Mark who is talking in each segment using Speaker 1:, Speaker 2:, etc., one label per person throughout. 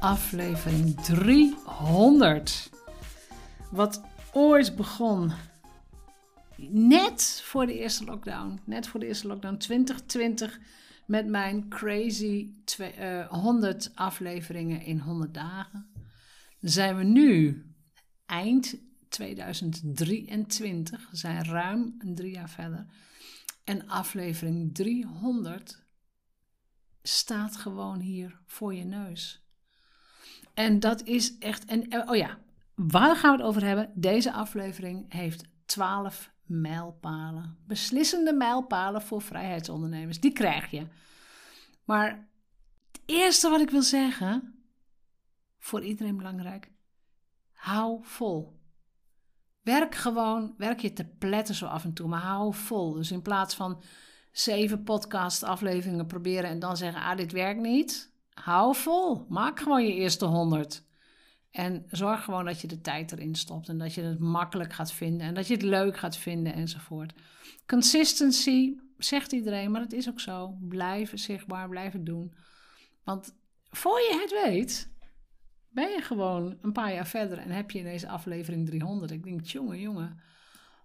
Speaker 1: Aflevering 300. Wat ooit begon. Net voor de eerste lockdown. Net voor de eerste lockdown 2020. Met mijn crazy 100 afleveringen in 100 dagen. Zijn we nu eind 2023. We zijn ruim drie jaar verder. En aflevering 300 staat gewoon hier voor je neus. En dat is echt. En, oh ja, waar gaan we het over hebben? Deze aflevering heeft 12 mijlpalen. Beslissende mijlpalen voor vrijheidsondernemers. Die krijg je. Maar het eerste wat ik wil zeggen, voor iedereen belangrijk, hou vol. Werk gewoon, werk je te pletten zo af en toe, maar hou vol. Dus in plaats van zeven podcast afleveringen proberen en dan zeggen, ah, dit werkt niet. Hou vol. Maak gewoon je eerste honderd. En zorg gewoon dat je de tijd erin stopt en dat je het makkelijk gaat vinden en dat je het leuk gaat vinden enzovoort. Consistency, zegt iedereen, maar het is ook zo. Blijven zichtbaar, blijven doen. Want voor je het weet, ben je gewoon een paar jaar verder en heb je in deze aflevering 300. Ik denk, jongen, jongen,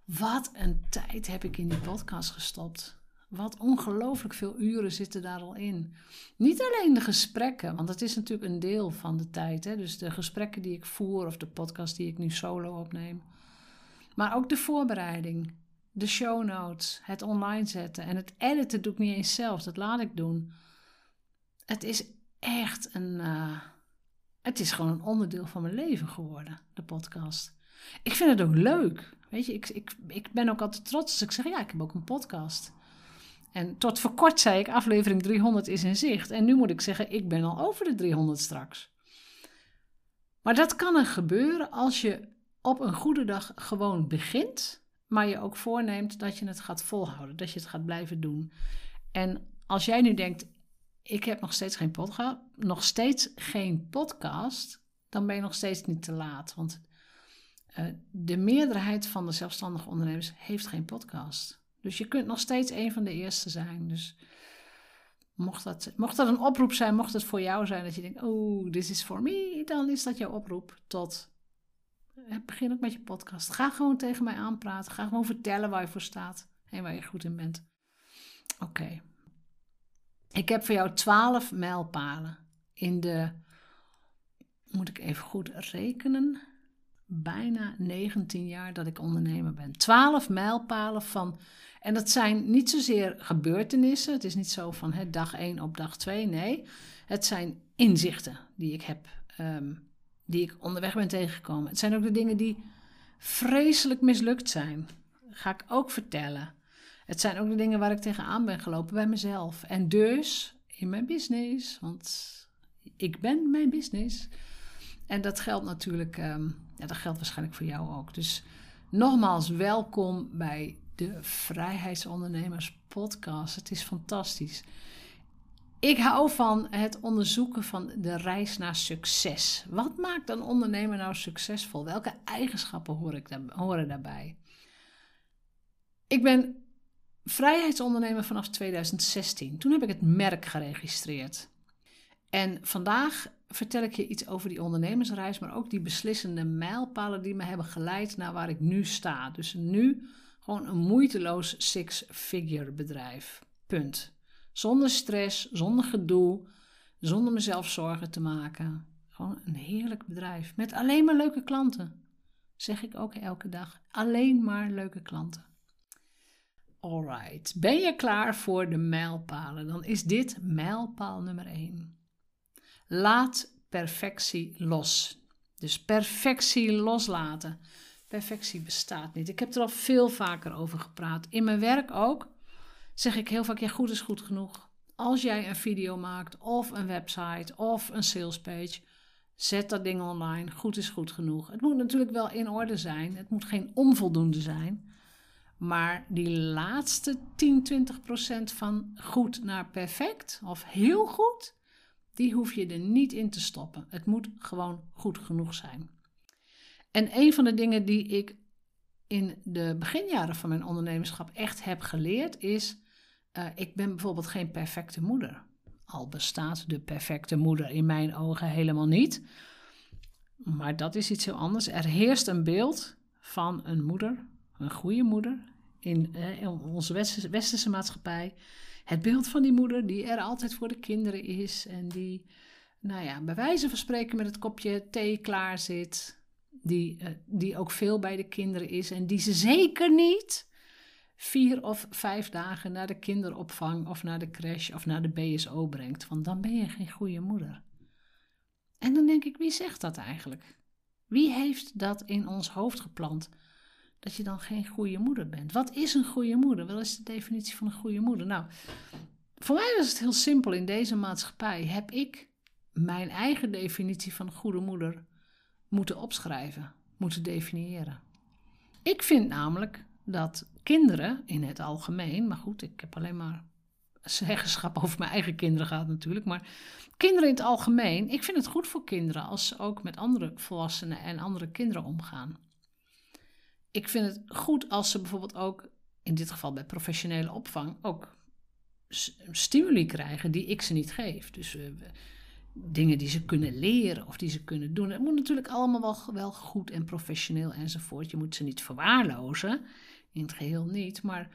Speaker 1: wat een tijd heb ik in die podcast gestopt. Wat ongelooflijk veel uren zitten daar al in. Niet alleen de gesprekken, want dat is natuurlijk een deel van de tijd. Hè? Dus de gesprekken die ik voer of de podcast die ik nu solo opneem. Maar ook de voorbereiding, de show notes, het online zetten en het editen doe ik niet eens zelf. Dat laat ik doen. Het is echt een. Uh, het is gewoon een onderdeel van mijn leven geworden, de podcast. Ik vind het ook leuk. Weet je, ik, ik, ik ben ook altijd trots als ik zeg: ja, ik heb ook een podcast. En tot voor kort zei ik, aflevering 300 is in zicht. En nu moet ik zeggen, ik ben al over de 300 straks. Maar dat kan er gebeuren als je op een goede dag gewoon begint, maar je ook voorneemt dat je het gaat volhouden, dat je het gaat blijven doen. En als jij nu denkt, ik heb nog steeds geen podcast, nog steeds geen podcast, dan ben je nog steeds niet te laat. Want uh, de meerderheid van de zelfstandige ondernemers heeft geen podcast. Dus je kunt nog steeds een van de eerste zijn. Dus mocht dat, mocht dat een oproep zijn, mocht het voor jou zijn dat je denkt: oh, this is for me, dan is dat jouw oproep tot. Eh, begin ook met je podcast. Ga gewoon tegen mij aanpraten. Ga gewoon vertellen waar je voor staat en waar je goed in bent. Oké. Ik heb voor jou twaalf mijlpalen in de. Moet ik even goed rekenen? Bijna 19 jaar dat ik ondernemer ben. 12 mijlpalen van en dat zijn niet zozeer gebeurtenissen. Het is niet zo van hè, dag 1 op dag 2. Nee, het zijn inzichten die ik heb, um, die ik onderweg ben tegengekomen. Het zijn ook de dingen die vreselijk mislukt zijn. ga ik ook vertellen. Het zijn ook de dingen waar ik tegenaan ben gelopen bij mezelf. En dus in mijn business, want ik ben mijn business. En dat geldt natuurlijk, um, ja, dat geldt waarschijnlijk voor jou ook. Dus nogmaals, welkom bij de Vrijheidsondernemers podcast. Het is fantastisch. Ik hou van het onderzoeken van de reis naar succes. Wat maakt een ondernemer nou succesvol? Welke eigenschappen hoor ik horen daarbij? Ik ben vrijheidsondernemer vanaf 2016. Toen heb ik het merk geregistreerd. En vandaag vertel ik je iets over die ondernemersreis, maar ook die beslissende mijlpalen die me hebben geleid naar waar ik nu sta. Dus nu gewoon een moeiteloos six-figure bedrijf. Punt. Zonder stress, zonder gedoe, zonder mezelf zorgen te maken. Gewoon een heerlijk bedrijf met alleen maar leuke klanten. Zeg ik ook elke dag. Alleen maar leuke klanten. Alright, ben je klaar voor de mijlpalen? Dan is dit mijlpaal nummer 1. Laat perfectie los. Dus perfectie loslaten. Perfectie bestaat niet. Ik heb er al veel vaker over gepraat. In mijn werk ook zeg ik heel vaak: ja, goed is goed genoeg. Als jij een video maakt, of een website, of een salespage, zet dat ding online. Goed is goed genoeg. Het moet natuurlijk wel in orde zijn. Het moet geen onvoldoende zijn. Maar die laatste 10, 20 procent van goed naar perfect, of heel goed, die hoef je er niet in te stoppen. Het moet gewoon goed genoeg zijn. En een van de dingen die ik in de beginjaren van mijn ondernemerschap echt heb geleerd is: uh, ik ben bijvoorbeeld geen perfecte moeder. Al bestaat de perfecte moeder in mijn ogen helemaal niet. Maar dat is iets heel anders. Er heerst een beeld van een moeder, een goede moeder, in, eh, onze westerse, westerse maatschappij. Het beeld van die moeder die er altijd voor de kinderen is en die, nou ja, bij wijze van spreken met het kopje thee klaar zit. Die, uh, die ook veel bij de kinderen is en die ze zeker niet vier of vijf dagen naar de kinderopvang of naar de crash of naar de BSO brengt. Want dan ben je geen goede moeder. En dan denk ik, wie zegt dat eigenlijk? Wie heeft dat in ons hoofd geplant? Dat je dan geen goede moeder bent. Wat is een goede moeder? Wat is de definitie van een goede moeder? Nou, voor mij was het heel simpel. In deze maatschappij heb ik mijn eigen definitie van een goede moeder moeten opschrijven, moeten definiëren. Ik vind namelijk dat kinderen in het algemeen, maar goed, ik heb alleen maar zeggenschap over mijn eigen kinderen gehad natuurlijk, maar kinderen in het algemeen, ik vind het goed voor kinderen als ze ook met andere volwassenen en andere kinderen omgaan. Ik vind het goed als ze bijvoorbeeld ook, in dit geval bij professionele opvang, ook stimuli krijgen die ik ze niet geef. Dus uh, dingen die ze kunnen leren of die ze kunnen doen. Het moet natuurlijk allemaal wel, goed en professioneel enzovoort. Je moet ze niet verwaarlozen in het geheel niet. Maar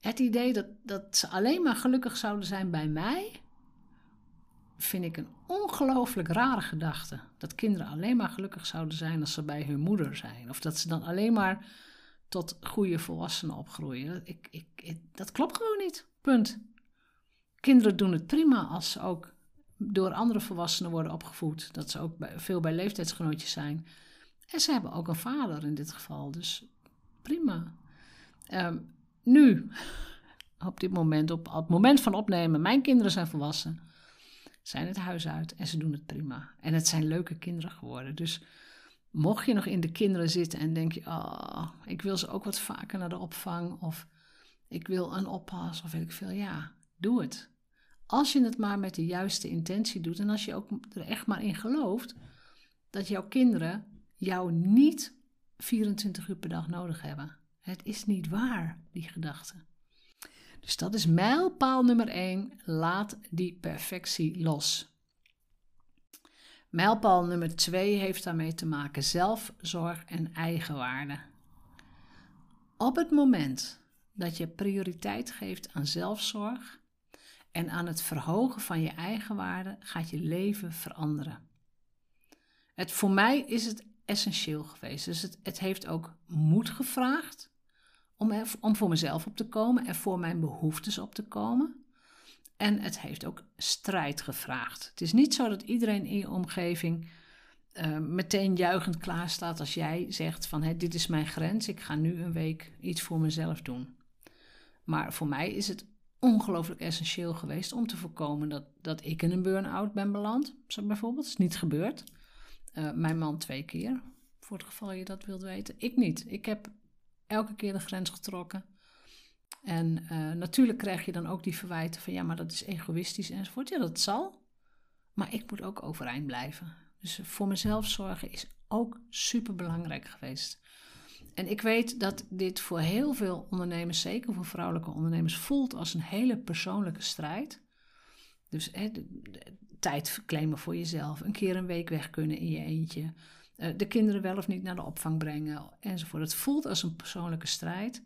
Speaker 1: het idee dat, dat ze alleen maar gelukkig zouden zijn bij mij, vind ik een ongelooflijk rare gedachte. Dat kinderen alleen maar gelukkig zouden zijn als ze bij hun moeder zijn. Of dat ze dan alleen maar tot goede volwassenen opgroeien. Ik, ik, dat klopt gewoon niet. Punt. Kinderen doen het prima als ze ook door andere volwassenen worden opgevoed. Dat ze ook veel bij leeftijdsgenootjes zijn. En ze hebben ook een vader in dit geval. Dus prima. Ehm, nu, op dit moment, op, het moment van opnemen, mijn kinderen zijn volwassen, zijn het huis uit en ze doen het prima. En het zijn leuke kinderen geworden. Dus mocht je nog in de kinderen zitten en denk je, oh, ik wil ze ook wat vaker naar de opvang of ik wil een oppas of weet ik veel, ja, doe het. Als je het maar met de juiste intentie doet en als je ook er echt maar in gelooft dat jouw kinderen jou niet 24 uur per dag nodig hebben. Het is niet waar, die gedachte. Dus dat is mijlpaal nummer 1. Laat die perfectie los. Mijlpaal nummer 2 heeft daarmee te maken zelfzorg en eigenwaarde. Op het moment dat je prioriteit geeft aan zelfzorg en aan het verhogen van je eigenwaarde, gaat je leven veranderen. Het, voor mij is het essentieel geweest. Dus het, het heeft ook moed gevraagd om, om voor mezelf op te komen en voor mijn behoeftes op te komen. En het heeft ook strijd gevraagd. Het is niet zo dat iedereen in je omgeving uh, meteen juichend klaar staat als jij zegt van hey, dit is mijn grens, ik ga nu een week iets voor mezelf doen. Maar voor mij is het ongelooflijk essentieel geweest om te voorkomen dat, dat ik in een burn-out ben beland. Zo bijvoorbeeld, is niet gebeurd. Uh, mijn man twee keer, voor het geval je dat wilt weten. Ik niet. Ik heb elke keer de grens getrokken. En uh, natuurlijk krijg je dan ook die verwijten van ja, maar dat is egoïstisch enzovoort. Ja, dat zal. Maar ik moet ook overeind blijven. Dus voor mezelf zorgen is ook super belangrijk geweest. En ik weet dat dit voor heel veel ondernemers, zeker voor vrouwelijke ondernemers, voelt als een hele persoonlijke strijd. Dus hè, tijd claimen voor jezelf, een keer een week weg kunnen in je eentje. Eh, de kinderen wel of niet naar de opvang brengen enzovoort. Het voelt als een persoonlijke strijd,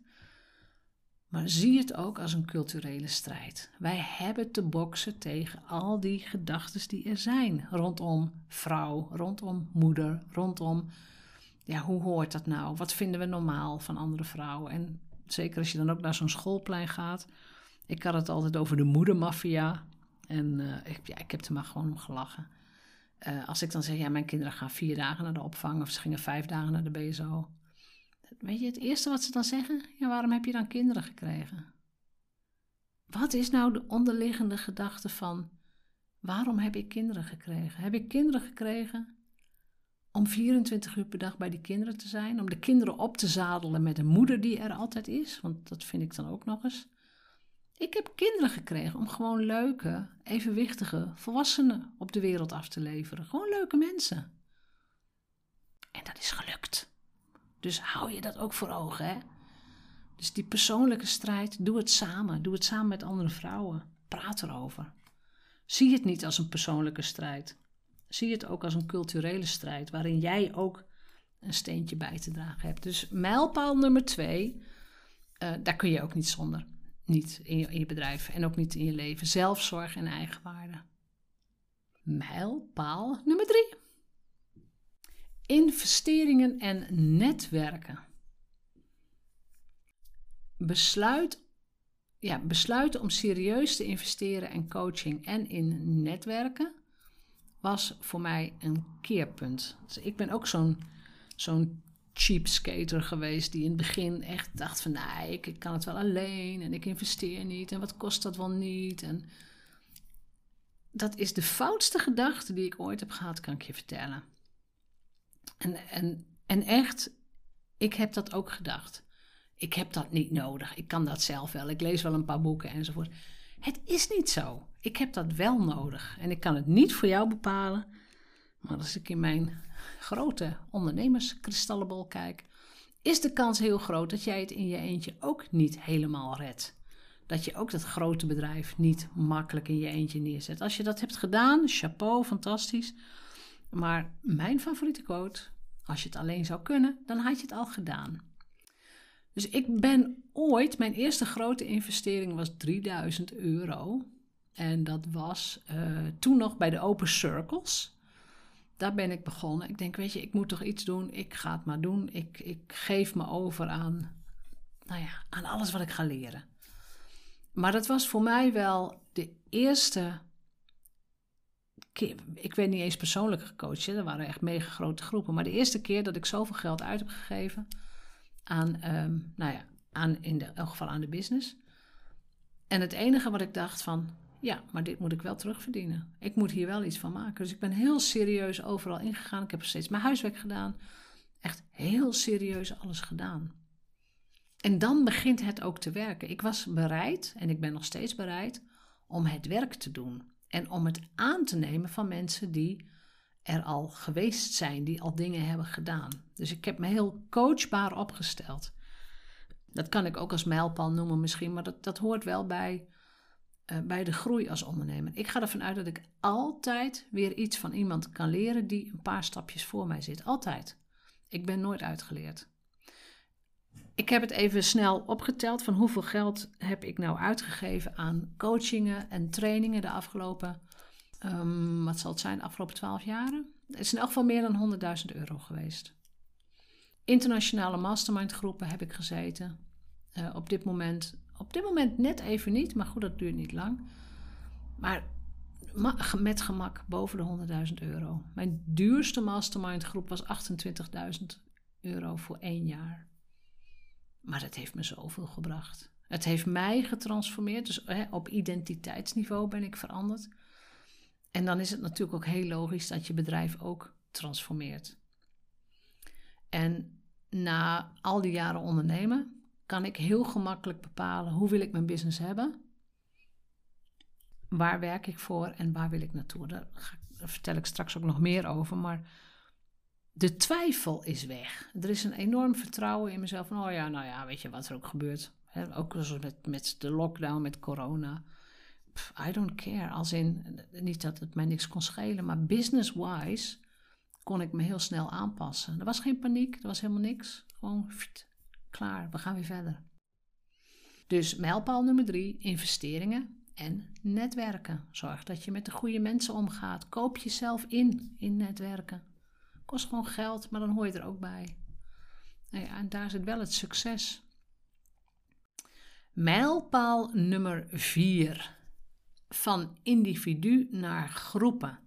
Speaker 1: maar zie het ook als een culturele strijd. Wij hebben te boksen tegen al die gedachten die er zijn rondom vrouw, rondom moeder, rondom ja, hoe hoort dat nou? Wat vinden we normaal van andere vrouwen? En zeker als je dan ook naar zo'n schoolplein gaat. Ik had het altijd over de moedermafia. En uh, ik, ja, ik heb er maar gewoon om gelachen. Uh, als ik dan zeg, ja, mijn kinderen gaan vier dagen naar de opvang of ze gingen vijf dagen naar de BSO. Weet je, het eerste wat ze dan zeggen, ja, waarom heb je dan kinderen gekregen? Wat is nou de onderliggende gedachte van, waarom heb ik kinderen gekregen? Heb ik kinderen gekregen om 24 uur per dag bij die kinderen te zijn, om de kinderen op te zadelen met een moeder die er altijd is, want dat vind ik dan ook nog eens. Ik heb kinderen gekregen om gewoon leuke, evenwichtige volwassenen op de wereld af te leveren. Gewoon leuke mensen. En dat is gelukt. Dus hou je dat ook voor ogen, hè? Dus die persoonlijke strijd, doe het samen. Doe het samen met andere vrouwen. Praat erover. Zie het niet als een persoonlijke strijd. Zie het ook als een culturele strijd, waarin jij ook een steentje bij te dragen hebt. Dus mijlpaal nummer twee, uh, daar kun je ook niet zonder. Niet in je, in je bedrijf en ook niet in je leven. Zelfzorg en eigenwaarde. Mijlpaal nummer drie. Investeringen en netwerken. Besluit, ja, besluiten om serieus te investeren in coaching en in netwerken was voor mij een keerpunt. Dus ik ben ook zo'n zo'n cheap skater geweest die in het begin echt dacht van nee, ik, ik kan het wel alleen en ik investeer niet en wat kost dat wel niet. En dat is de foutste gedachte die ik ooit heb gehad, kan ik je vertellen. En, en, en echt, ik heb dat ook gedacht. Ik heb dat niet nodig. Ik kan dat zelf wel. Ik lees wel een paar boeken enzovoort. Het is niet zo. Ik heb dat wel nodig. En ik kan het niet voor jou bepalen. Maar als ik in mijn grote ondernemerskristallenbol kijk, is de kans heel groot dat jij het in je eentje ook niet helemaal redt. Dat je ook dat grote bedrijf niet makkelijk in je eentje neerzet. Als je dat hebt gedaan, chapeau, fantastisch. Maar mijn favoriete quote: als je het alleen zou kunnen, dan had je het al gedaan. Dus ik ben ooit, mijn eerste grote investering was 3000 euro. En dat was uh, toen nog bij de Open Circles. Daar ben ik begonnen. Ik denk, weet je, ik moet toch iets doen. Ik ga het maar doen. Ik, ik geef me over aan, nou ja, aan alles wat ik ga leren. Maar dat was voor mij wel de eerste keer. Ik werd niet eens persoonlijk gecoacht. Er waren echt mega grote groepen. Maar de eerste keer dat ik zoveel geld uit heb gegeven aan, um, nou ja, aan in, de, elk geval aan de business. En het enige wat ik dacht van, ja, maar dit moet ik wel terugverdienen. Ik moet hier wel iets van maken. Dus ik ben heel serieus overal ingegaan. Ik heb steeds mijn huiswerk gedaan. Echt heel serieus alles gedaan. En dan begint het ook te werken. Ik was bereid, en ik ben nog steeds bereid, om het werk te doen. En om het aan te nemen van mensen die er al geweest zijn, die al dingen hebben gedaan. Dus ik heb me heel coachbaar opgesteld. Dat kan ik ook als mijlpaal noemen misschien, maar dat, dat hoort wel bij, uh, bij de groei als ondernemer. Ik ga ervan uit dat ik altijd weer iets van iemand kan leren die een paar stapjes voor mij zit. Altijd. Ik ben nooit uitgeleerd. Ik heb het even snel opgeteld van hoeveel geld heb ik nou uitgegeven aan coachingen en trainingen de afgelopen um, wat zal het zijn, de afgelopen twaalf jaren. Het is in elk geval meer dan 100.000 euro geweest. Internationale mastermind groepen heb ik gezeten. Uh, op, dit moment, op dit moment net even niet, maar goed, dat duurt niet lang. Maar met gemak boven de 100.000 euro. Mijn duurste mastermind groep was 28.000 euro voor één jaar. Maar dat heeft me zoveel gebracht. Het heeft mij getransformeerd. Dus hè, op identiteitsniveau ben ik veranderd. En dan is het natuurlijk ook heel logisch dat je bedrijf ook transformeert. En na al die jaren ondernemen kan ik heel gemakkelijk bepalen hoe wil ik mijn business hebben. Waar werk ik voor en waar wil ik naartoe? Daar, daar vertel ik straks ook nog meer over. Maar de twijfel is weg. Er is een enorm vertrouwen in mezelf. Van, oh ja, nou ja, weet je wat er ook gebeurt. ook zoals met, met de lockdown, met corona. I don't care. Als in, niet dat het mij niks kon schelen, maar business-wise kon ik me heel snel aanpassen. Er was geen paniek, er was helemaal niks. Gewoon, klaar, we gaan weer verder. Dus mijlpaal nummer drie, investeringen en netwerken. Zorg dat je met de goede mensen omgaat. Koop jezelf in in netwerken. Kost gewoon geld, maar dan hoor je er ook bij. Nou ja, en daar zit wel het succes. Mijlpaal nummer 4. Van individu naar groepen.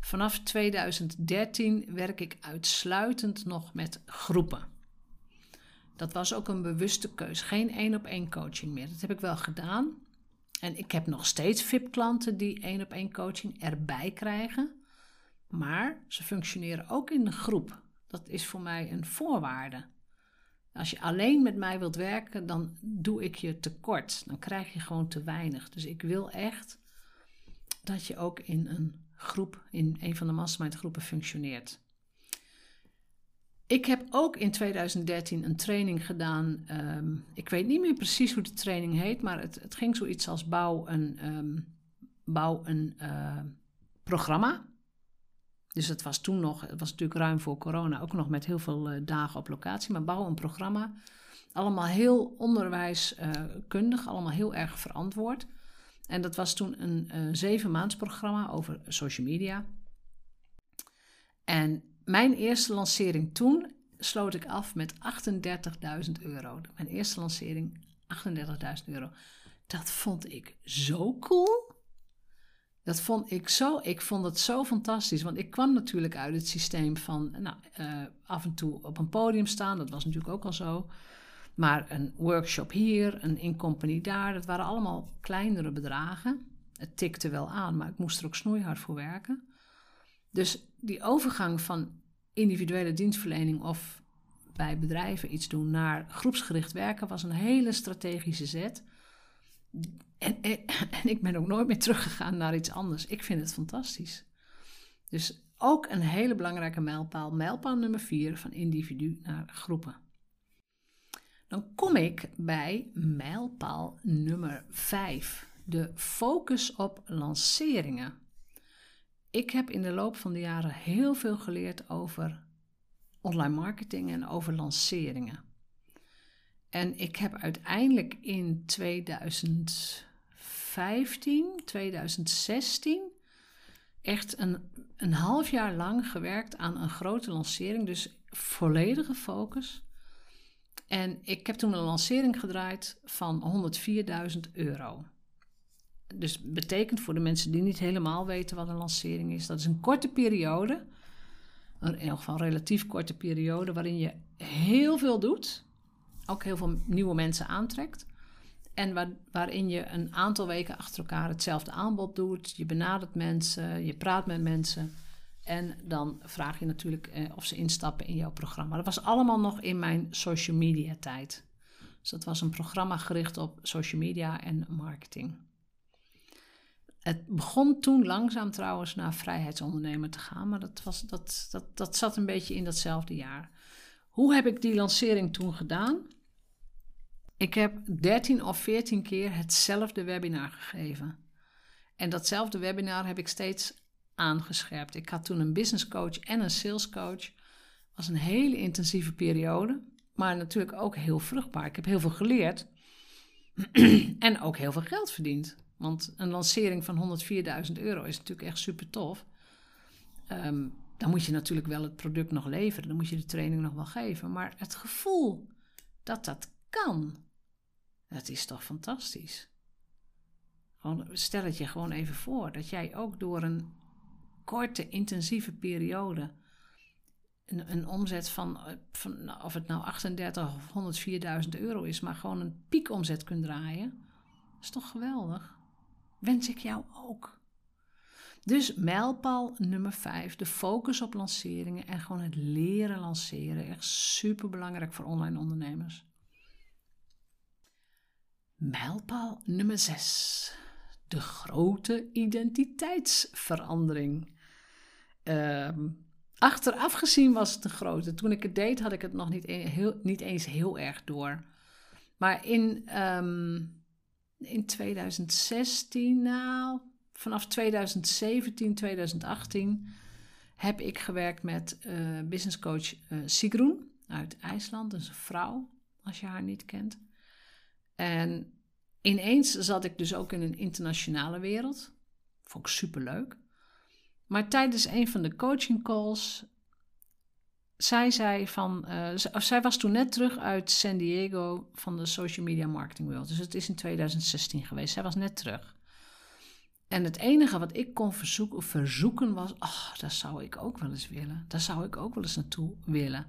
Speaker 1: Vanaf 2013 werk ik uitsluitend nog met groepen. Dat was ook een bewuste keus. Geen één op één coaching meer. Dat heb ik wel gedaan. En ik heb nog steeds VIP-klanten die één op één coaching erbij krijgen. Maar ze functioneren ook in de groep. Dat is voor mij een voorwaarde. Als je alleen met mij wilt werken, dan doe ik je tekort. Dan krijg je gewoon te weinig. Dus ik wil echt dat je ook in een groep, in een van de mastermind groepen functioneert. Ik heb ook in 2013 een training gedaan. Ehm, ik weet niet meer precies hoe de training heet, maar het, het ging zoiets als bouw een, um, bouw een uh, programma. Dus het was toen nog, het was natuurlijk ruim voor corona, ook nog met heel veel uh, dagen op locatie, maar bouw een programma. Allemaal heel onderwijskundig, uh, allemaal heel erg verantwoord. En dat was toen een zeven maands programma over social media. En mijn eerste lancering toen sloot ik af met 38.000 euro. Mijn eerste lancering, 38.000 euro. Dat vond ik zo cool. Dat vond ik zo, ik vond het zo fantastisch. Want ik kwam natuurlijk uit het systeem van nou, uh, af en toe op een podium staan. Dat was natuurlijk ook al zo. Maar een workshop hier, een in-company daar. Dat waren allemaal kleinere bedragen. Het tikte wel aan, maar ik moest er ook snoeihard voor werken. Dus die overgang van individuele dienstverlening of bij bedrijven iets doen naar groepsgericht werken was een hele strategische zet. En, en, ik ben ook nooit meer teruggegaan naar iets anders. Ik vind het fantastisch. Dus ook een hele belangrijke mijlpaal. Mijlpaal nummer 4 van individu naar groepen. Dan kom ik bij mijlpaal nummer 5. De focus op lanceringen. Ik heb in de loop van de jaren heel veel geleerd over online marketing en over lanceringen. En ik heb uiteindelijk in 2015, 2016 echt een, een half jaar lang gewerkt aan een grote lancering. Dus volledige focus. En ik heb toen een lancering gedraaid van 104.000 euro dus betekent voor de mensen die niet helemaal weten wat een lancering is, dat is een korte periode, in ieder geval een relatief korte periode, waarin je heel veel doet, ook heel veel nieuwe mensen aantrekt. En waar, waarin je een aantal weken achter elkaar hetzelfde aanbod doet. Je benadert mensen, je praat met mensen. En dan vraag je natuurlijk eh, of ze instappen in jouw programma. Dat was allemaal nog in mijn social media tijd. Dus dat was een programma gericht op social media en marketing. Het begon toen langzaam trouwens naar vrijheidsondernemer te gaan, maar dat, was, dat, dat, dat zat een beetje in datzelfde jaar. Hoe heb ik die lancering toen gedaan? Ik heb 13 of 14 keer hetzelfde webinar gegeven. En datzelfde webinar heb ik steeds aangescherpt. Ik had toen een business coach en een sales coach. Was een hele intensieve periode, maar natuurlijk ook heel vruchtbaar. Ik heb heel veel geleerd en ook heel veel geld verdiend. Want een lancering van 104.000 euro is natuurlijk echt super tof. Ehm, dan moet je natuurlijk wel het product nog leveren. Dan moet je de training nog wel geven. Maar het gevoel dat dat kan, dat is toch fantastisch. Gewoon, stel het je gewoon even voor dat jij ook door een korte, intensieve periode een, een omzet van, van, nou, of het nou 38 of 104.000 euro is, maar gewoon een piekomzet kunt draaien. Is toch geweldig? Wens ik jou ook. Dus mijlpaal nummer 5, de focus op lanceringen en gewoon het leren lanceren. Echt super belangrijk voor online ondernemers. Mijlpaal nummer 6, de grote identiteitsverandering. Uh, achteraf gezien was het de grote. Toen ik het deed, had ik het nog niet, e-, heel, niet eens heel erg door. Maar in um, in 2016, nou, vanaf 2017, 2018 heb ik gewerkt met uh, business coach uh, Sigrun uit IJsland. Een vrouw, als je haar niet kent. En ineens zat ik dus ook in een internationale wereld. Vond ik superleuk. Maar tijdens een van de coaching calls zij zei van, uh, zij was toen net terug uit San Diego van de Social Media Marketing World. Dus het is in 2016 geweest. Zij was net terug. En het enige wat ik kon verzoeken, verzoeken was, oh, dat zou ik ook wel eens willen. Daar zou ik ook wel eens naartoe willen.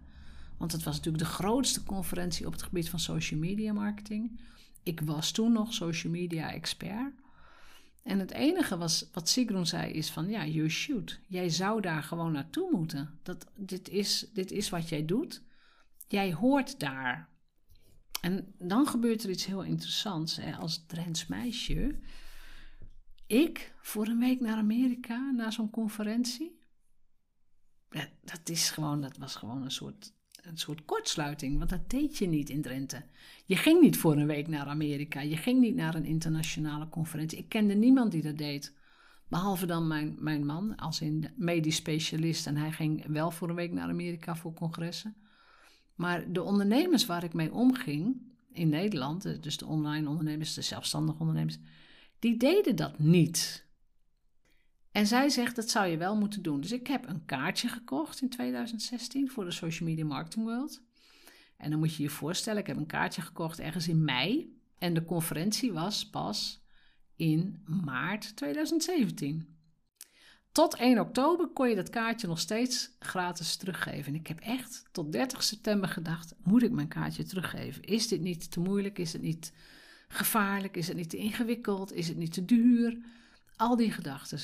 Speaker 1: Want het was natuurlijk de grootste conferentie op het gebied van social media marketing. Ik was toen nog social media expert. En het enige was, wat Sigrun zei is van, ja, you shoot. Jij zou daar gewoon naartoe moeten. Dat, dit, is, dit is wat jij doet. Jij hoort daar. En dan gebeurt er iets heel interessants. Hè? Als Drents meisje, ik voor een week naar Amerika, naar zo'n conferentie. Ja, dat, is gewoon, dat was gewoon een soort een soort kortsluiting, want dat deed je niet in Drenthe. Je ging niet voor een week naar Amerika, je ging niet naar een internationale conferentie. Ik kende niemand die dat deed. Behalve dan mijn, mijn man, als in medisch specialist. En hij ging wel voor een week naar Amerika voor congressen. Maar de ondernemers waar ik mee omging in Nederland, dus de online ondernemers, de zelfstandige ondernemers, die deden dat niet. En zij zegt dat zou je wel moeten doen. Dus ik heb een kaartje gekocht in 2016 voor de Social Media Marketing World. En dan moet je je voorstellen, ik heb een kaartje gekocht ergens in mei. En de conferentie was pas in maart 2017. Tot 1 oktober kon je dat kaartje nog steeds gratis teruggeven. En ik heb echt tot 30 september gedacht: moet ik mijn kaartje teruggeven? Is dit niet te moeilijk? Is het niet gevaarlijk? Is het niet te ingewikkeld? Is het niet te duur? Al die gedachten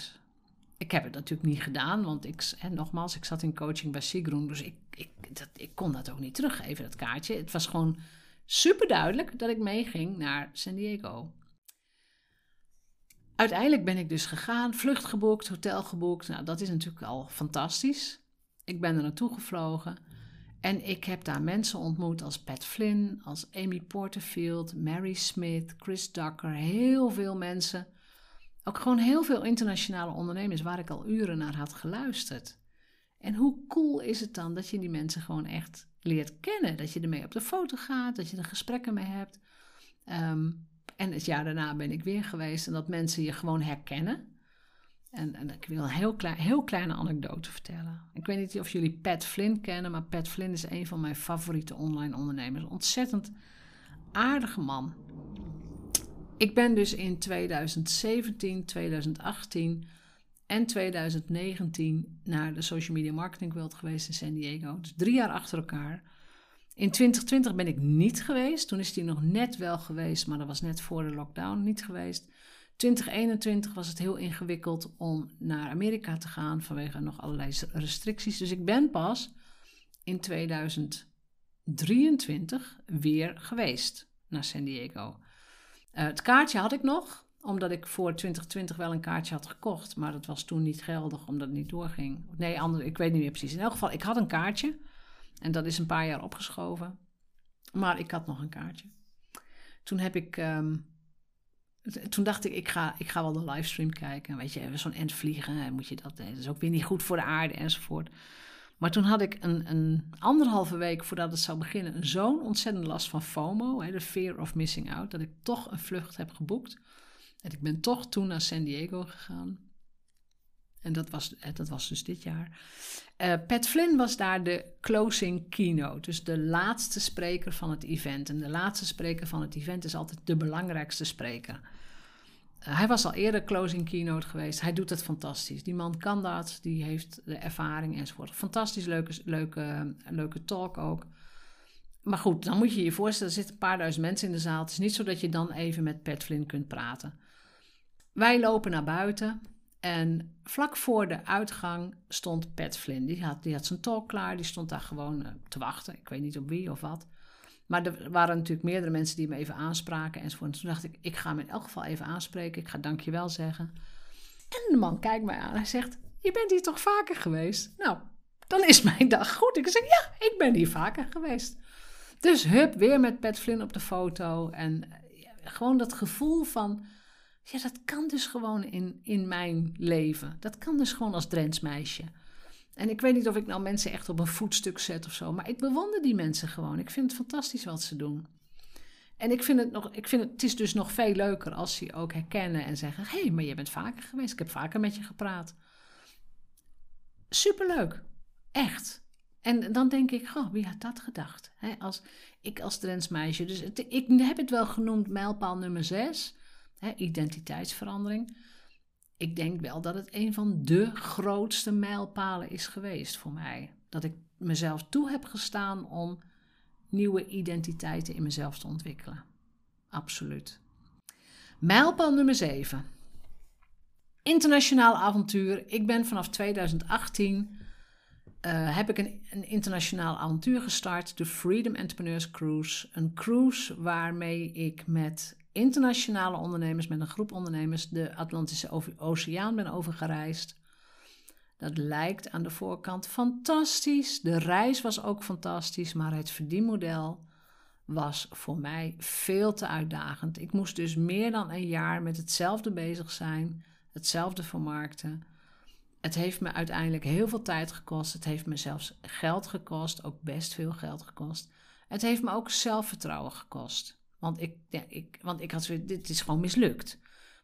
Speaker 1: ik heb het natuurlijk niet gedaan, want ik, en nogmaals, ik zat in coaching bij Sigrun, dus ik, ik, dat, ik kon dat ook niet teruggeven, dat kaartje. Het was gewoon super duidelijk dat ik meeging naar San Diego. Uiteindelijk ben ik dus gegaan, vlucht geboekt, hotel geboekt. Nou, dat is natuurlijk al fantastisch. Ik ben er naartoe gevlogen en ik heb daar mensen ontmoet als Pat Flynn, als Amy Porterfield, Mary Smith, Chris Ducker, heel veel mensen ook gewoon heel veel internationale ondernemers waar ik al uren naar had geluisterd. En hoe cool is het dan dat je die mensen gewoon echt leert kennen? Dat je ermee op de foto gaat, dat je er gesprekken mee hebt. Ehm, en het jaar daarna ben ik weer geweest en dat mensen je gewoon herkennen. En, en ik wil een heel, klein, heel kleine anekdote vertellen. Ik weet niet of jullie Pat Flynn kennen, maar Pat Flynn is een van mijn favoriete online ondernemers. Ontzettend aardige man. Ik ben dus in 2017, 2018 en 2019 naar de Social Media Marketing World geweest in San Diego. Dus drie jaar achter elkaar. In 2020 ben ik niet geweest. Toen is die nog net wel geweest, maar dat was net voor de lockdown niet geweest. 2021 was het heel ingewikkeld om naar Amerika te gaan vanwege nog allerlei restricties. Dus ik ben pas in 2023 weer geweest naar San Diego. Eh, het kaartje had ik nog, omdat ik voor 2020 wel een kaartje had gekocht. Maar dat was toen niet geldig, omdat het niet doorging. Nee, ander, ik weet niet meer precies. In elk geval, ik had een kaartje. En dat is een paar jaar opgeschoven. Maar ik had nog een kaartje. Toen heb ik... Ehm, toen dacht ik, ik ga, ik ga wel de livestream kijken. Weet je, zo'n end vliegen, moet je dat... Dat is ook weer niet goed voor de aarde enzovoort. Maar toen had ik een, een anderhalve week voordat het zou beginnen zo'n ontzettend last van FOMO, de fear of missing out, dat ik toch een vlucht heb geboekt. En ik ben toch toen naar San Diego gegaan. En dat was, eh, dat was dus dit jaar. Uh, Pat Flynn was daar de closing keynote, dus de laatste spreker van het event. En de laatste spreker van het event is altijd de belangrijkste spreker. Hij was al eerder closing keynote geweest. Hij doet het fantastisch. Die man kan dat. Die heeft de ervaring enzovoort. Fantastisch leuke, leuke, leuke talk ook. Maar goed, dan moet je je voorstellen, er zitten een paar duizend mensen in de zaal. Het is niet zo dat je dan even met Pat Flynn kunt praten. Wij lopen naar buiten en vlak voor de uitgang stond Pat Flynn. Die had, die had zijn talk klaar, die stond daar gewoon eh, te wachten. Ik weet niet op wie of wat. Maar er waren natuurlijk meerdere mensen die me even aanspraken. En toen dacht ik, ik ga hem in elk geval even aanspreken. Ik ga dankjewel zeggen. En de man kijkt mij aan. Hij zegt, je bent hier toch vaker geweest? Nou, dan is mijn dag goed. Ik zeg, ja, ik ben hier vaker geweest. Dus hup, weer met Pat Flynn op de foto. En ja, gewoon dat gevoel van, ja, dat kan dus gewoon in, in mijn leven. Dat kan dus gewoon als Drents meisje. En ik weet niet of ik nou mensen echt op een voetstuk zet of zo, maar ik bewonder die mensen gewoon. Ik vind het fantastisch wat ze doen. En ik vind het nog, ik vind het, het is dus nog veel leuker als ze je ook herkennen en zeggen: hé, hey, maar je bent vaker geweest, ik heb vaker met je gepraat. Superleuk, echt. En dan denk ik, goh, wie had dat gedacht? als, ik als trendsmeisje. Dus ik heb het wel genoemd mijlpaal nummer 6, identiteitsverandering. Ik denk wel dat het een van de grootste mijlpalen is geweest voor mij. Dat ik mezelf toe heb gestaan om nieuwe identiteiten in mezelf te ontwikkelen. Absoluut. Mijlpaal nummer 7. Internationaal avontuur. Ik ben vanaf 2018 uh, heb ik een, een, internationaal avontuur gestart, de Freedom Entrepreneurs Cruise. Een cruise waarmee ik met internationale ondernemers, met een groep ondernemers, de Atlantische Oceaan ben overgereisd. Dat lijkt aan de voorkant fantastisch. De reis was ook fantastisch, maar het verdienmodel was voor mij veel te uitdagend. Ik moest dus meer dan een jaar met hetzelfde bezig zijn, hetzelfde vermarkten. Het heeft me uiteindelijk heel veel tijd gekost. Het heeft me zelfs geld gekost, ook best veel geld gekost. Het heeft me ook zelfvertrouwen gekost. Want ik, ja, ik, want ik had zoiets, dit is gewoon mislukt.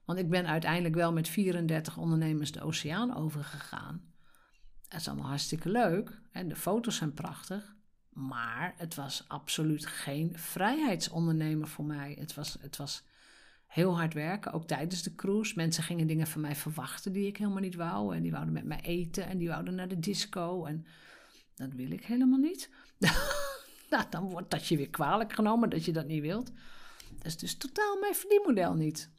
Speaker 1: Want ik ben uiteindelijk wel met 34 ondernemers de oceaan overgegaan. Het is allemaal hartstikke leuk en de foto's zijn prachtig. Maar het was absoluut geen vrijheidsondernemer voor mij. Het was, het was heel hard werken, ook tijdens de cruise. Mensen gingen dingen van mij verwachten die ik helemaal niet wou. En die wouden met mij eten en die wouden naar de disco. En dat wil ik helemaal niet. nou, dan wordt dat je weer kwalijk genomen dat je dat niet wilt. Dat is dus totaal mijn verdienmodel niet.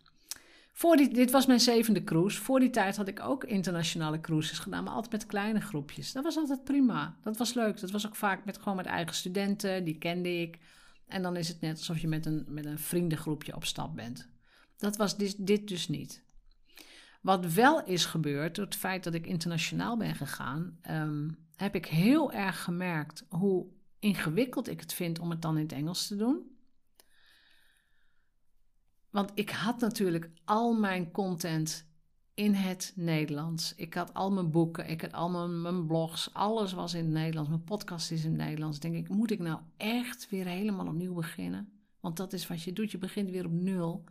Speaker 1: Voor dit was mijn zevende cruise. Voor die tijd had ik ook internationale cruises gedaan, maar altijd met kleine groepjes. Dat was altijd prima. Dat was leuk. Dat was ook vaak met, gewoon met eigen studenten, die kende ik. En dan is het net alsof je met een, met een vriendengroepje op stap bent. Dat was dit, dit dus niet. Wat wel is gebeurd, door het feit dat ik internationaal ben gegaan, ehm, heb ik heel erg gemerkt hoe ingewikkeld ik het vind om het dan in het Engels te doen. Want ik had natuurlijk al mijn content in het Nederlands. Ik had al mijn boeken, ik had al mijn, blogs, alles was in het Nederlands. Mijn podcast is in het Nederlands. Denk ik, moet ik nou echt weer helemaal opnieuw beginnen? Want dat is wat je doet, je begint weer op nul.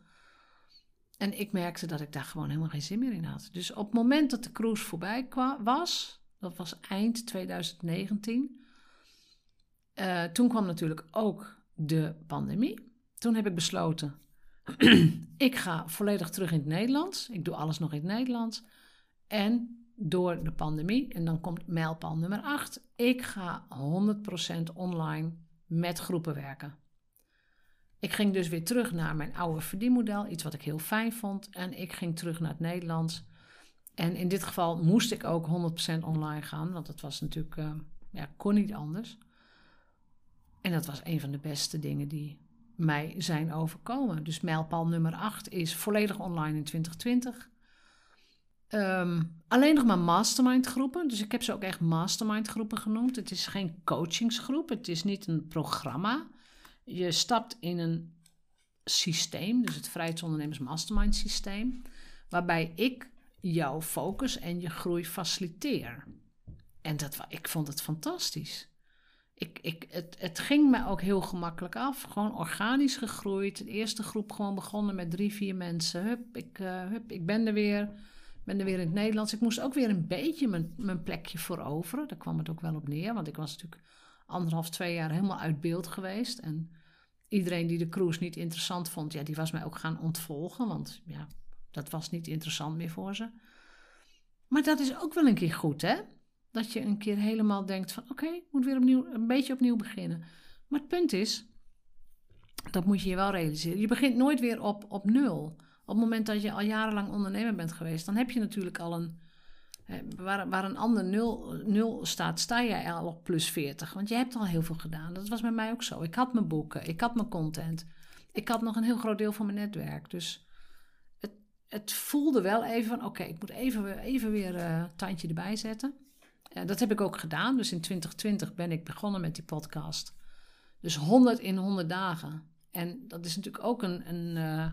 Speaker 1: En ik merkte dat ik daar gewoon helemaal geen zin meer in had. Dus op het moment dat de cruise voorbij was, dat was eind 2019, uh, toen kwam natuurlijk ook de pandemie. Toen heb ik besloten, ik ga volledig terug in het Nederlands. Ik doe alles nog in het Nederlands. En door de pandemie, en dan komt mijlpaal nummer 8, ik ga 100% online met groepen werken. Ik ging dus weer terug naar mijn oude verdienmodel, iets wat ik heel fijn vond. En ik ging terug naar het Nederlands. En in dit geval moest ik ook 100% online gaan, want dat was natuurlijk, uh, ja, kon niet anders. En dat was een van de beste dingen die mij zijn overkomen. Dus mijlpaal nummer 8 is volledig online in 2020. Ehm, alleen nog maar mastermind groepen. Dus ik heb ze ook echt mastermind groepen genoemd. Het is geen coachingsgroep. Het is niet een programma. Je stapt in een systeem, dus het Vrijheidsondernemers Mastermind systeem, waarbij ik jouw focus en je groei faciliteer. En dat, ik vond het fantastisch. Ik, ik, het, het ging me ook heel gemakkelijk af. Gewoon organisch gegroeid. De eerste groep gewoon begonnen met drie, vier mensen. Hup, ik, uh, hup, ik ben er weer. ben er weer in het Nederlands. Ik moest ook weer een beetje mijn, mijn plekje veroveren. Daar kwam het ook wel op neer. Want ik was natuurlijk anderhalf, twee jaar helemaal uit beeld geweest. En iedereen die de cruise niet interessant vond, ja, die was mij ook gaan ontvolgen. Want ja, dat was niet interessant meer voor ze. Maar dat is ook wel een keer goed, hè? Dat je een keer helemaal denkt van oké, ik moet weer opnieuw, een beetje opnieuw beginnen. Maar het punt is, dat moet je je wel realiseren. Je begint nooit weer op, op nul. Op het moment dat je al jarenlang ondernemer bent geweest, dan heb je natuurlijk al een Waar, waar een ander nul, nul staat, sta jij al op plus 40. Want je hebt al heel veel gedaan. Dat was met mij ook zo. Ik had mijn boeken, ik had mijn content. Ik had nog een heel groot deel van mijn netwerk. Dus het, het voelde wel even van: oké, ik moet even, even weer een uh, tandje erbij zetten. Dat heb ik ook gedaan. Dus in 2020 ben ik begonnen met die podcast. Dus 100 in 100 dagen. En dat is natuurlijk ook een. een uh,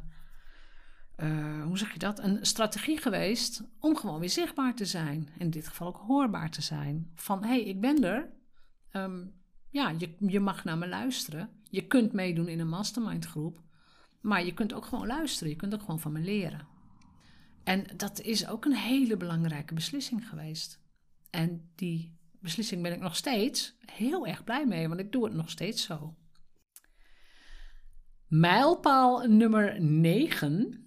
Speaker 1: uh, hoe zeg je dat, een strategie geweest om gewoon weer zichtbaar te zijn. In dit geval ook hoorbaar te zijn. Van hé, hey, ik ben er. Um, ja, je, je mag naar me luisteren. Je kunt meedoen in een mastermind groep. Maar je kunt ook gewoon luisteren. Je kunt ook gewoon van me leren. En dat is ook een hele belangrijke beslissing geweest. En die beslissing ben ik nog steeds heel erg blij mee, want ik doe het nog steeds zo. Mijlpaal nummer 9.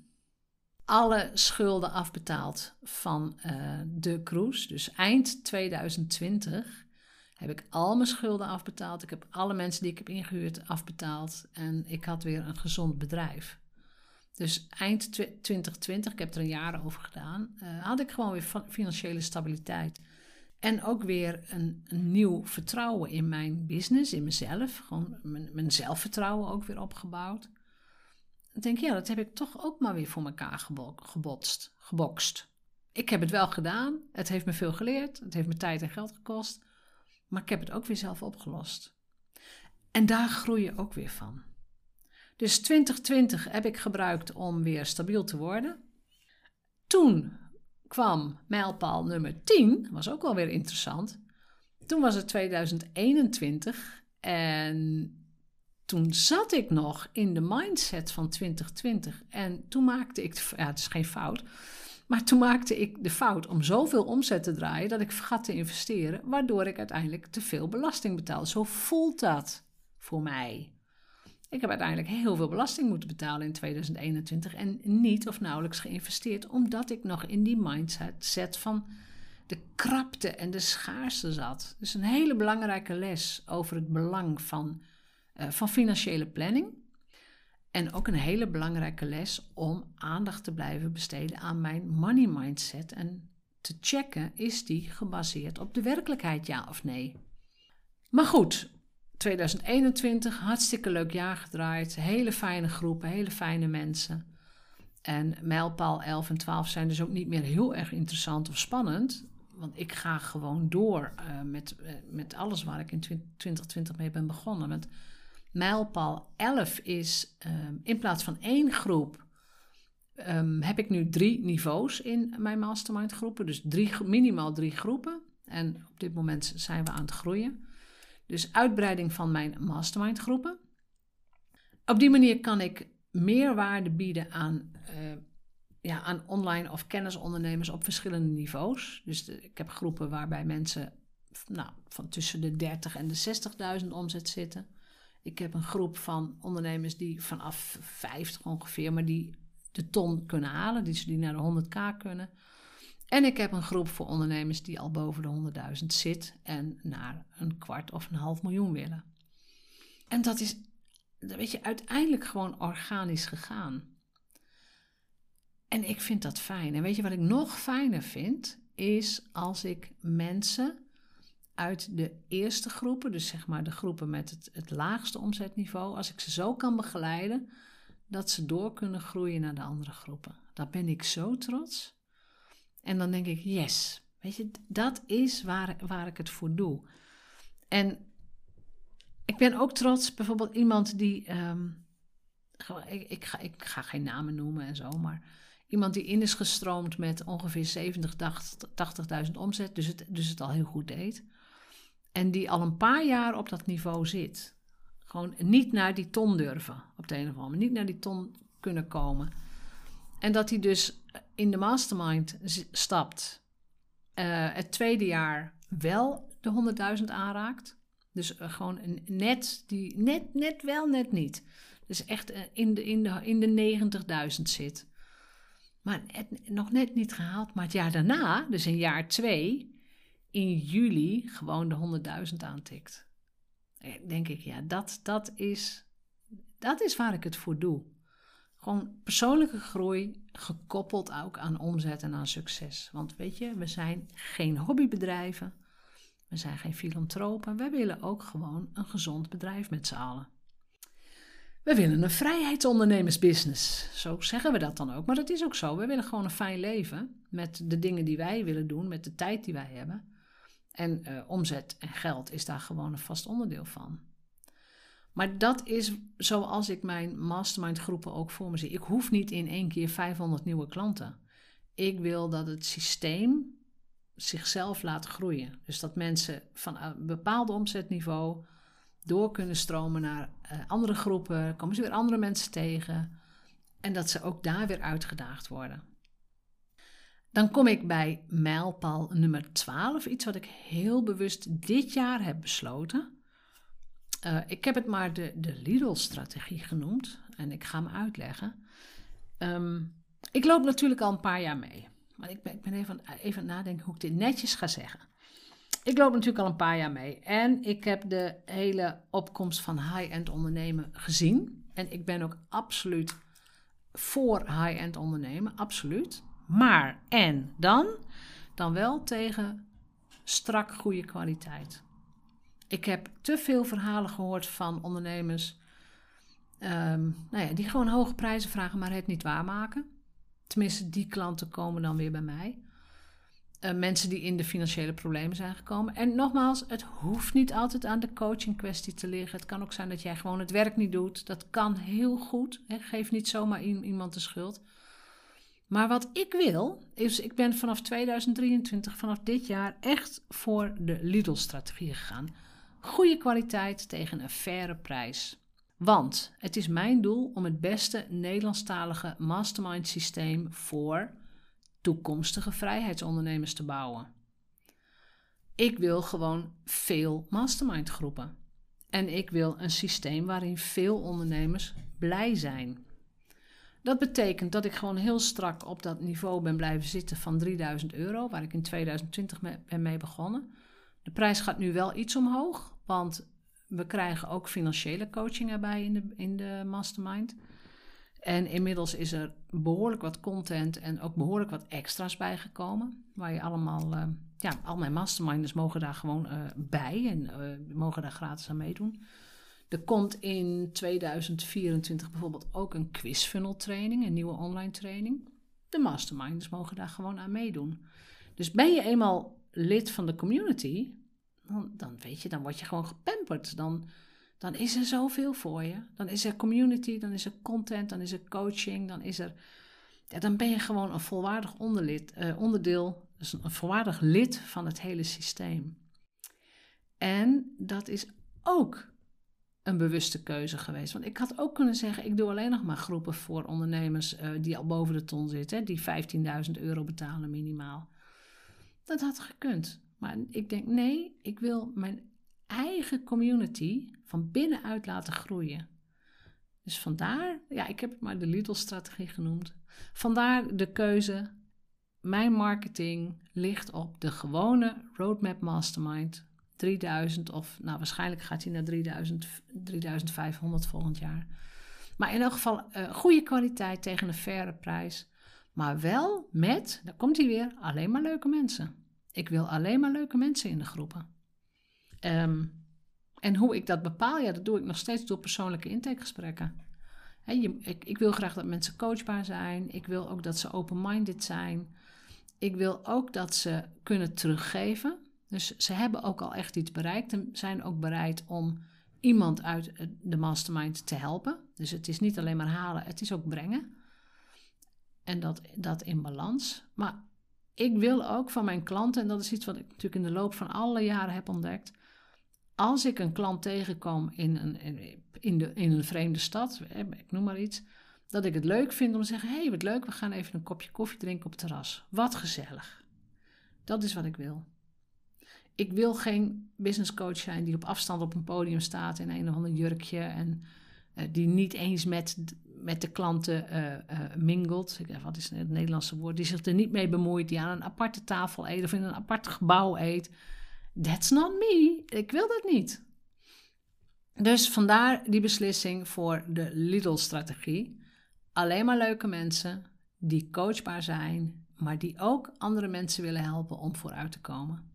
Speaker 1: Alle schulden afbetaald van uh, de cruise. Dus eind 2020 heb ik al mijn schulden afbetaald. Ik heb alle mensen die ik heb ingehuurd afbetaald. En ik had weer een gezond bedrijf. Dus eind 2020, ik heb er een jaar over gedaan, uh, had ik gewoon weer financiële stabiliteit. En ook weer een, nieuw vertrouwen in mijn business, in mezelf. Gewoon mijn, mijn zelfvertrouwen ook weer opgebouwd. Ik denk, ja, dat heb ik toch ook maar weer voor elkaar gebotst, gebokst. Ik heb het wel gedaan. Het heeft me veel geleerd. Het heeft me tijd en geld gekost. Maar ik heb het ook weer zelf opgelost. En daar groei je ook weer van. Dus 2020 heb ik gebruikt om weer stabiel te worden. Toen kwam mijlpaal nummer 10, was ook wel weer interessant. Toen was het 2021 en toen zat ik nog in de mindset van 2020. En toen maakte ik, ja, het is geen fout, maar toen maakte ik de fout om zoveel omzet te draaien dat ik vergat te investeren, waardoor ik uiteindelijk te veel belasting betaalde. Zo voelt dat voor mij. Ik heb uiteindelijk heel veel belasting moeten betalen in 2021 en niet of nauwelijks geïnvesteerd, omdat ik nog in die mindset van de krapte en de schaarste zat. Dus een hele belangrijke les over het belang van, uh, van financiële planning. En ook een hele belangrijke les om aandacht te blijven besteden aan mijn money mindset en te checken, is die gebaseerd op de werkelijkheid, ja of nee? Maar goed, 2021, hartstikke leuk jaar gedraaid. Hele fijne groepen, hele fijne mensen. En mijlpaal 11 en 12 zijn dus ook niet meer heel erg interessant of spannend. Want ik ga gewoon door uh, met, uh, met alles waar ik in 2020 mee ben begonnen. Met mijlpaal 11 is um, in plaats van één groep. Um, heb ik nu drie niveaus in mijn mastermind groepen. Dus drie, minimaal drie groepen. En op dit moment zijn we aan het groeien. Dus uitbreiding van mijn mastermind groepen. Op die manier kan ik meer waarde bieden aan, uh, ja, aan online of kennisondernemers op verschillende niveaus. Dus ik heb groepen waarbij mensen nou, van tussen de 30 en de 60.000 omzet zitten. Ik heb een groep van ondernemers die vanaf 50 ongeveer, maar die de ton kunnen halen, die, die naar de 100k kunnen. En ik heb een groep voor ondernemers die al boven de 100.000 zit en naar een kwart of een half miljoen willen. En dat is, weet je, uiteindelijk gewoon organisch gegaan. En ik vind dat fijn. En weet je wat ik nog fijner vind? Is als ik mensen uit de eerste groepen, dus zeg maar de groepen met het, het laagste omzetniveau, als ik ze zo kan begeleiden dat ze door kunnen groeien naar de andere groepen. Daar ben ik zo trots. En dan denk ik, yes, weet je, dat is waar, waar ik het voor doe. En ik ben ook trots, bijvoorbeeld iemand die, ehm, ik, ga, ik ga geen namen noemen en zo, maar iemand die in is gestroomd met ongeveer 70, 80.000 omzet, dus het, dus het al heel goed deed. En die al een paar jaar op dat niveau zit. Gewoon niet naar die ton durven, op de een of andere manier. Niet naar die ton kunnen komen. En dat hij dus in de mastermind stapt, uh, het tweede jaar wel de 100.000 aanraakt. Dus uh, gewoon net, die net, net wel, net niet. Dus echt uh, in de, in de, in de 90.000 zit. Maar nog net niet gehaald. Maar het jaar daarna, dus in jaar 2, in juli, gewoon de 100.000 aantikt. Denk ik, ja, dat, dat, is, dat is waar ik het voor doe. Gewoon persoonlijke groei gekoppeld ook aan omzet en aan succes. Want weet je, we zijn geen hobbybedrijven. We zijn geen filantropen. We willen ook gewoon een gezond bedrijf met z'n allen. We willen een vrijheidsondernemersbusiness. Zo zeggen we dat dan ook. Maar dat is ook zo. We willen gewoon een fijn leven met de dingen die wij willen doen, met de tijd die wij hebben. En uh, omzet en geld is daar gewoon een vast onderdeel van. Maar dat is zoals ik mijn mastermind groepen ook voor me zie. Ik hoef niet in één keer 500 nieuwe klanten. Ik wil dat het systeem zichzelf laat groeien. Dus dat mensen van een bepaald omzetniveau door kunnen stromen naar uh, andere groepen, komen ze weer andere mensen tegen en dat ze ook daar weer uitgedaagd worden. Dan kom ik bij mijlpaal nummer 12, iets wat ik heel bewust dit jaar heb besloten. Uh, ik heb het maar de, de Lidl-strategie genoemd en ik ga hem uitleggen. Um, ik loop natuurlijk al een paar jaar mee, maar ik ben, ik ben even, even nadenken hoe ik dit netjes ga zeggen. Ik loop natuurlijk al een paar jaar mee en ik heb de hele opkomst van high-end ondernemen gezien. En ik ben ook absoluut voor high-end ondernemen, absoluut. Maar en dan? Dan wel tegen strak goede kwaliteit. Ik heb te veel verhalen gehoord van ondernemers um, nou ja, die gewoon hoge prijzen vragen, maar het niet waarmaken. Tenminste, die klanten komen dan weer bij mij. Uh, mensen die in de financiële problemen zijn gekomen. En nogmaals, het hoeft niet altijd aan de coaching kwestie te liggen. Het kan ook zijn dat jij gewoon het werk niet doet. Dat kan heel goed. Hè. Geef niet zomaar iemand de schuld. Maar wat ik wil, is ik ben vanaf 2023, vanaf dit jaar, echt voor de Lidl-strategie gegaan. Goede kwaliteit tegen een faire prijs. Want het is mijn doel om het beste Nederlandstalige mastermind systeem voor toekomstige vrijheidsondernemers te bouwen. Ik wil gewoon veel mastermind groepen. En ik wil een systeem waarin veel ondernemers blij zijn. Dat betekent dat ik gewoon heel strak op dat niveau ben blijven zitten van 3000 euro, waar ik in 2020 ben mee begonnen. De prijs gaat nu wel iets omhoog, want we krijgen ook financiële coaching erbij in de, in de mastermind. En inmiddels is er behoorlijk wat content en ook behoorlijk wat extra's bijgekomen. Waar je allemaal, uh, ja, al mijn masterminders mogen daar gewoon uh, bij en uh, mogen daar gratis aan meedoen. Er komt in 2024 bijvoorbeeld ook een quizfunnel training, een nieuwe online training. De masterminders mogen daar gewoon aan meedoen. Dus ben je eenmaal lid van de community, dan, weet je, dan word je gewoon gepamperd. Dan, dan is er zoveel voor je. Dan is er community, dan is er content, dan is er coaching, dan is er. Ja, dan ben je gewoon een volwaardig onderlid, uh, onderdeel, dus een volwaardig lid van het hele systeem. En dat is ook een bewuste keuze geweest. Want ik had ook kunnen zeggen: ik doe alleen nog maar groepen voor ondernemers uh, die al boven de ton zitten, die 15.000 euro betalen minimaal. Dat had gekund. Maar ik denk, nee, ik wil mijn eigen community van binnenuit laten groeien. Dus vandaar, ja, ik heb het maar de Lidl-strategie genoemd. Vandaar de keuze. Mijn marketing ligt op de gewone Roadmap Mastermind 3000 of nou waarschijnlijk gaat hij naar 3000, 3500 volgend jaar. Maar in elk geval uh, goede kwaliteit tegen een faire prijs. Maar wel met, daar komt hij weer, alleen maar leuke mensen. Ik wil alleen maar leuke mensen in de groepen. Um, en hoe ik dat bepaal, ja, dat doe ik nog steeds door persoonlijke intakegesprekken. Je, ik, ik wil graag dat mensen coachbaar zijn. Ik wil ook dat ze open-minded zijn. Ik wil ook dat ze kunnen teruggeven. Dus ze hebben ook al echt iets bereikt en zijn ook bereid om iemand uit de mastermind te helpen. Dus het is niet alleen maar halen, het is ook brengen. En dat, dat in balans. Maar ik wil ook van mijn klanten, en dat is iets wat ik natuurlijk in de loop van alle jaren heb ontdekt. Als ik een klant tegenkom in een, in, de, in een vreemde stad, ik noem maar iets, dat ik het leuk vind om te zeggen: hé, hey, wat leuk, we gaan even een kopje koffie drinken op het terras. Wat gezellig. Dat is wat ik wil. Ik wil geen business coach zijn die op afstand op een podium staat in een of ander jurkje en uh, die niet eens met met de klanten uh, uh, mingelt. Wat is het Nederlandse woord? Die zich er niet mee bemoeit. Die aan een aparte tafel eet of in een apart gebouw eet. That's not me. Ik wil dat niet. Dus vandaar die beslissing voor de Lidl-strategie. Alleen maar leuke mensen die coachbaar zijn, maar die ook andere mensen willen helpen om vooruit te komen.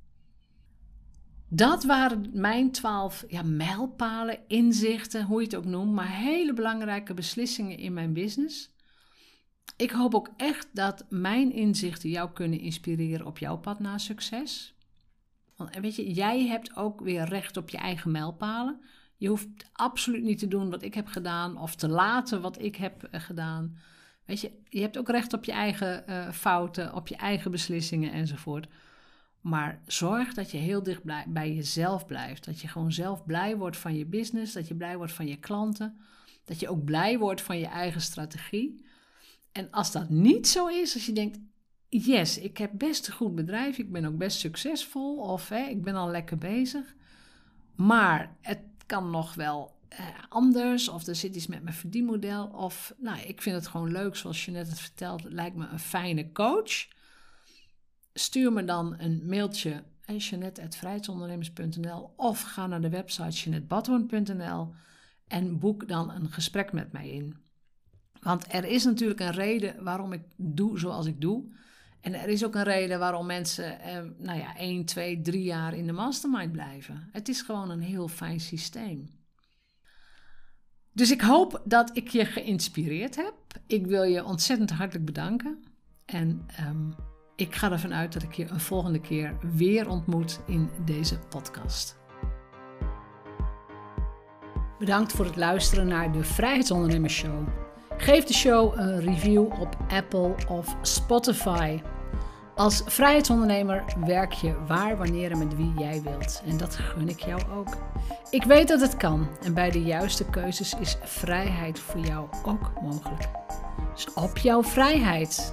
Speaker 1: Dat waren mijn twaalf ja, mijlpalen, inzichten, hoe je het ook noemt, maar hele belangrijke beslissingen in mijn business. Ik hoop ook echt dat mijn inzichten jou kunnen inspireren op jouw pad naar succes. Want weet je, jij hebt ook weer recht op je eigen mijlpalen. Je hoeft absoluut niet te doen wat ik heb gedaan of te laten wat ik heb eh, gedaan. Weet je, je hebt ook recht op je eigen uh, fouten, op je eigen beslissingen enzovoort. Maar zorg dat je heel dicht bij jezelf blijft. Dat je gewoon zelf blij wordt van je business. Dat je blij wordt van je klanten. Dat je ook blij wordt van je eigen strategie. En als dat niet zo is, als je denkt: yes, ik heb best een goed bedrijf, ik ben ook best succesvol of hè, ik ben al lekker bezig. Maar het kan nog wel eh, anders of er zit iets met mijn verdienmodel. Of nou, ik vind het gewoon leuk, zoals je net het vertelt, lijkt me een fijne coach. Stuur me dan een mailtje jeanette.vrijheidsondernemers.nl of ga naar de website jeanettebadhoorn.nl en boek dan een gesprek met mij in. Want er is natuurlijk een reden waarom ik doe zoals ik doe. En er is ook een reden waarom mensen, eh, nou ja, 1, 2, 3 jaar in de mastermind blijven. Het is gewoon een heel fijn systeem. Dus ik hoop dat ik je geïnspireerd heb. Ik wil je ontzettend hartelijk bedanken. En um, ik ga ervan uit dat ik je een volgende keer weer ontmoet in deze podcast. Bedankt voor het luisteren naar de Vrijheidsondernemers Show. Geef de show een review op Apple of Spotify. Als vrijheidsondernemer werk je waar, wanneer en met wie jij wilt. En dat gun ik jou ook. Ik weet dat het kan en bij de juiste keuzes is vrijheid voor jou ook mogelijk. Dus op jouw vrijheid.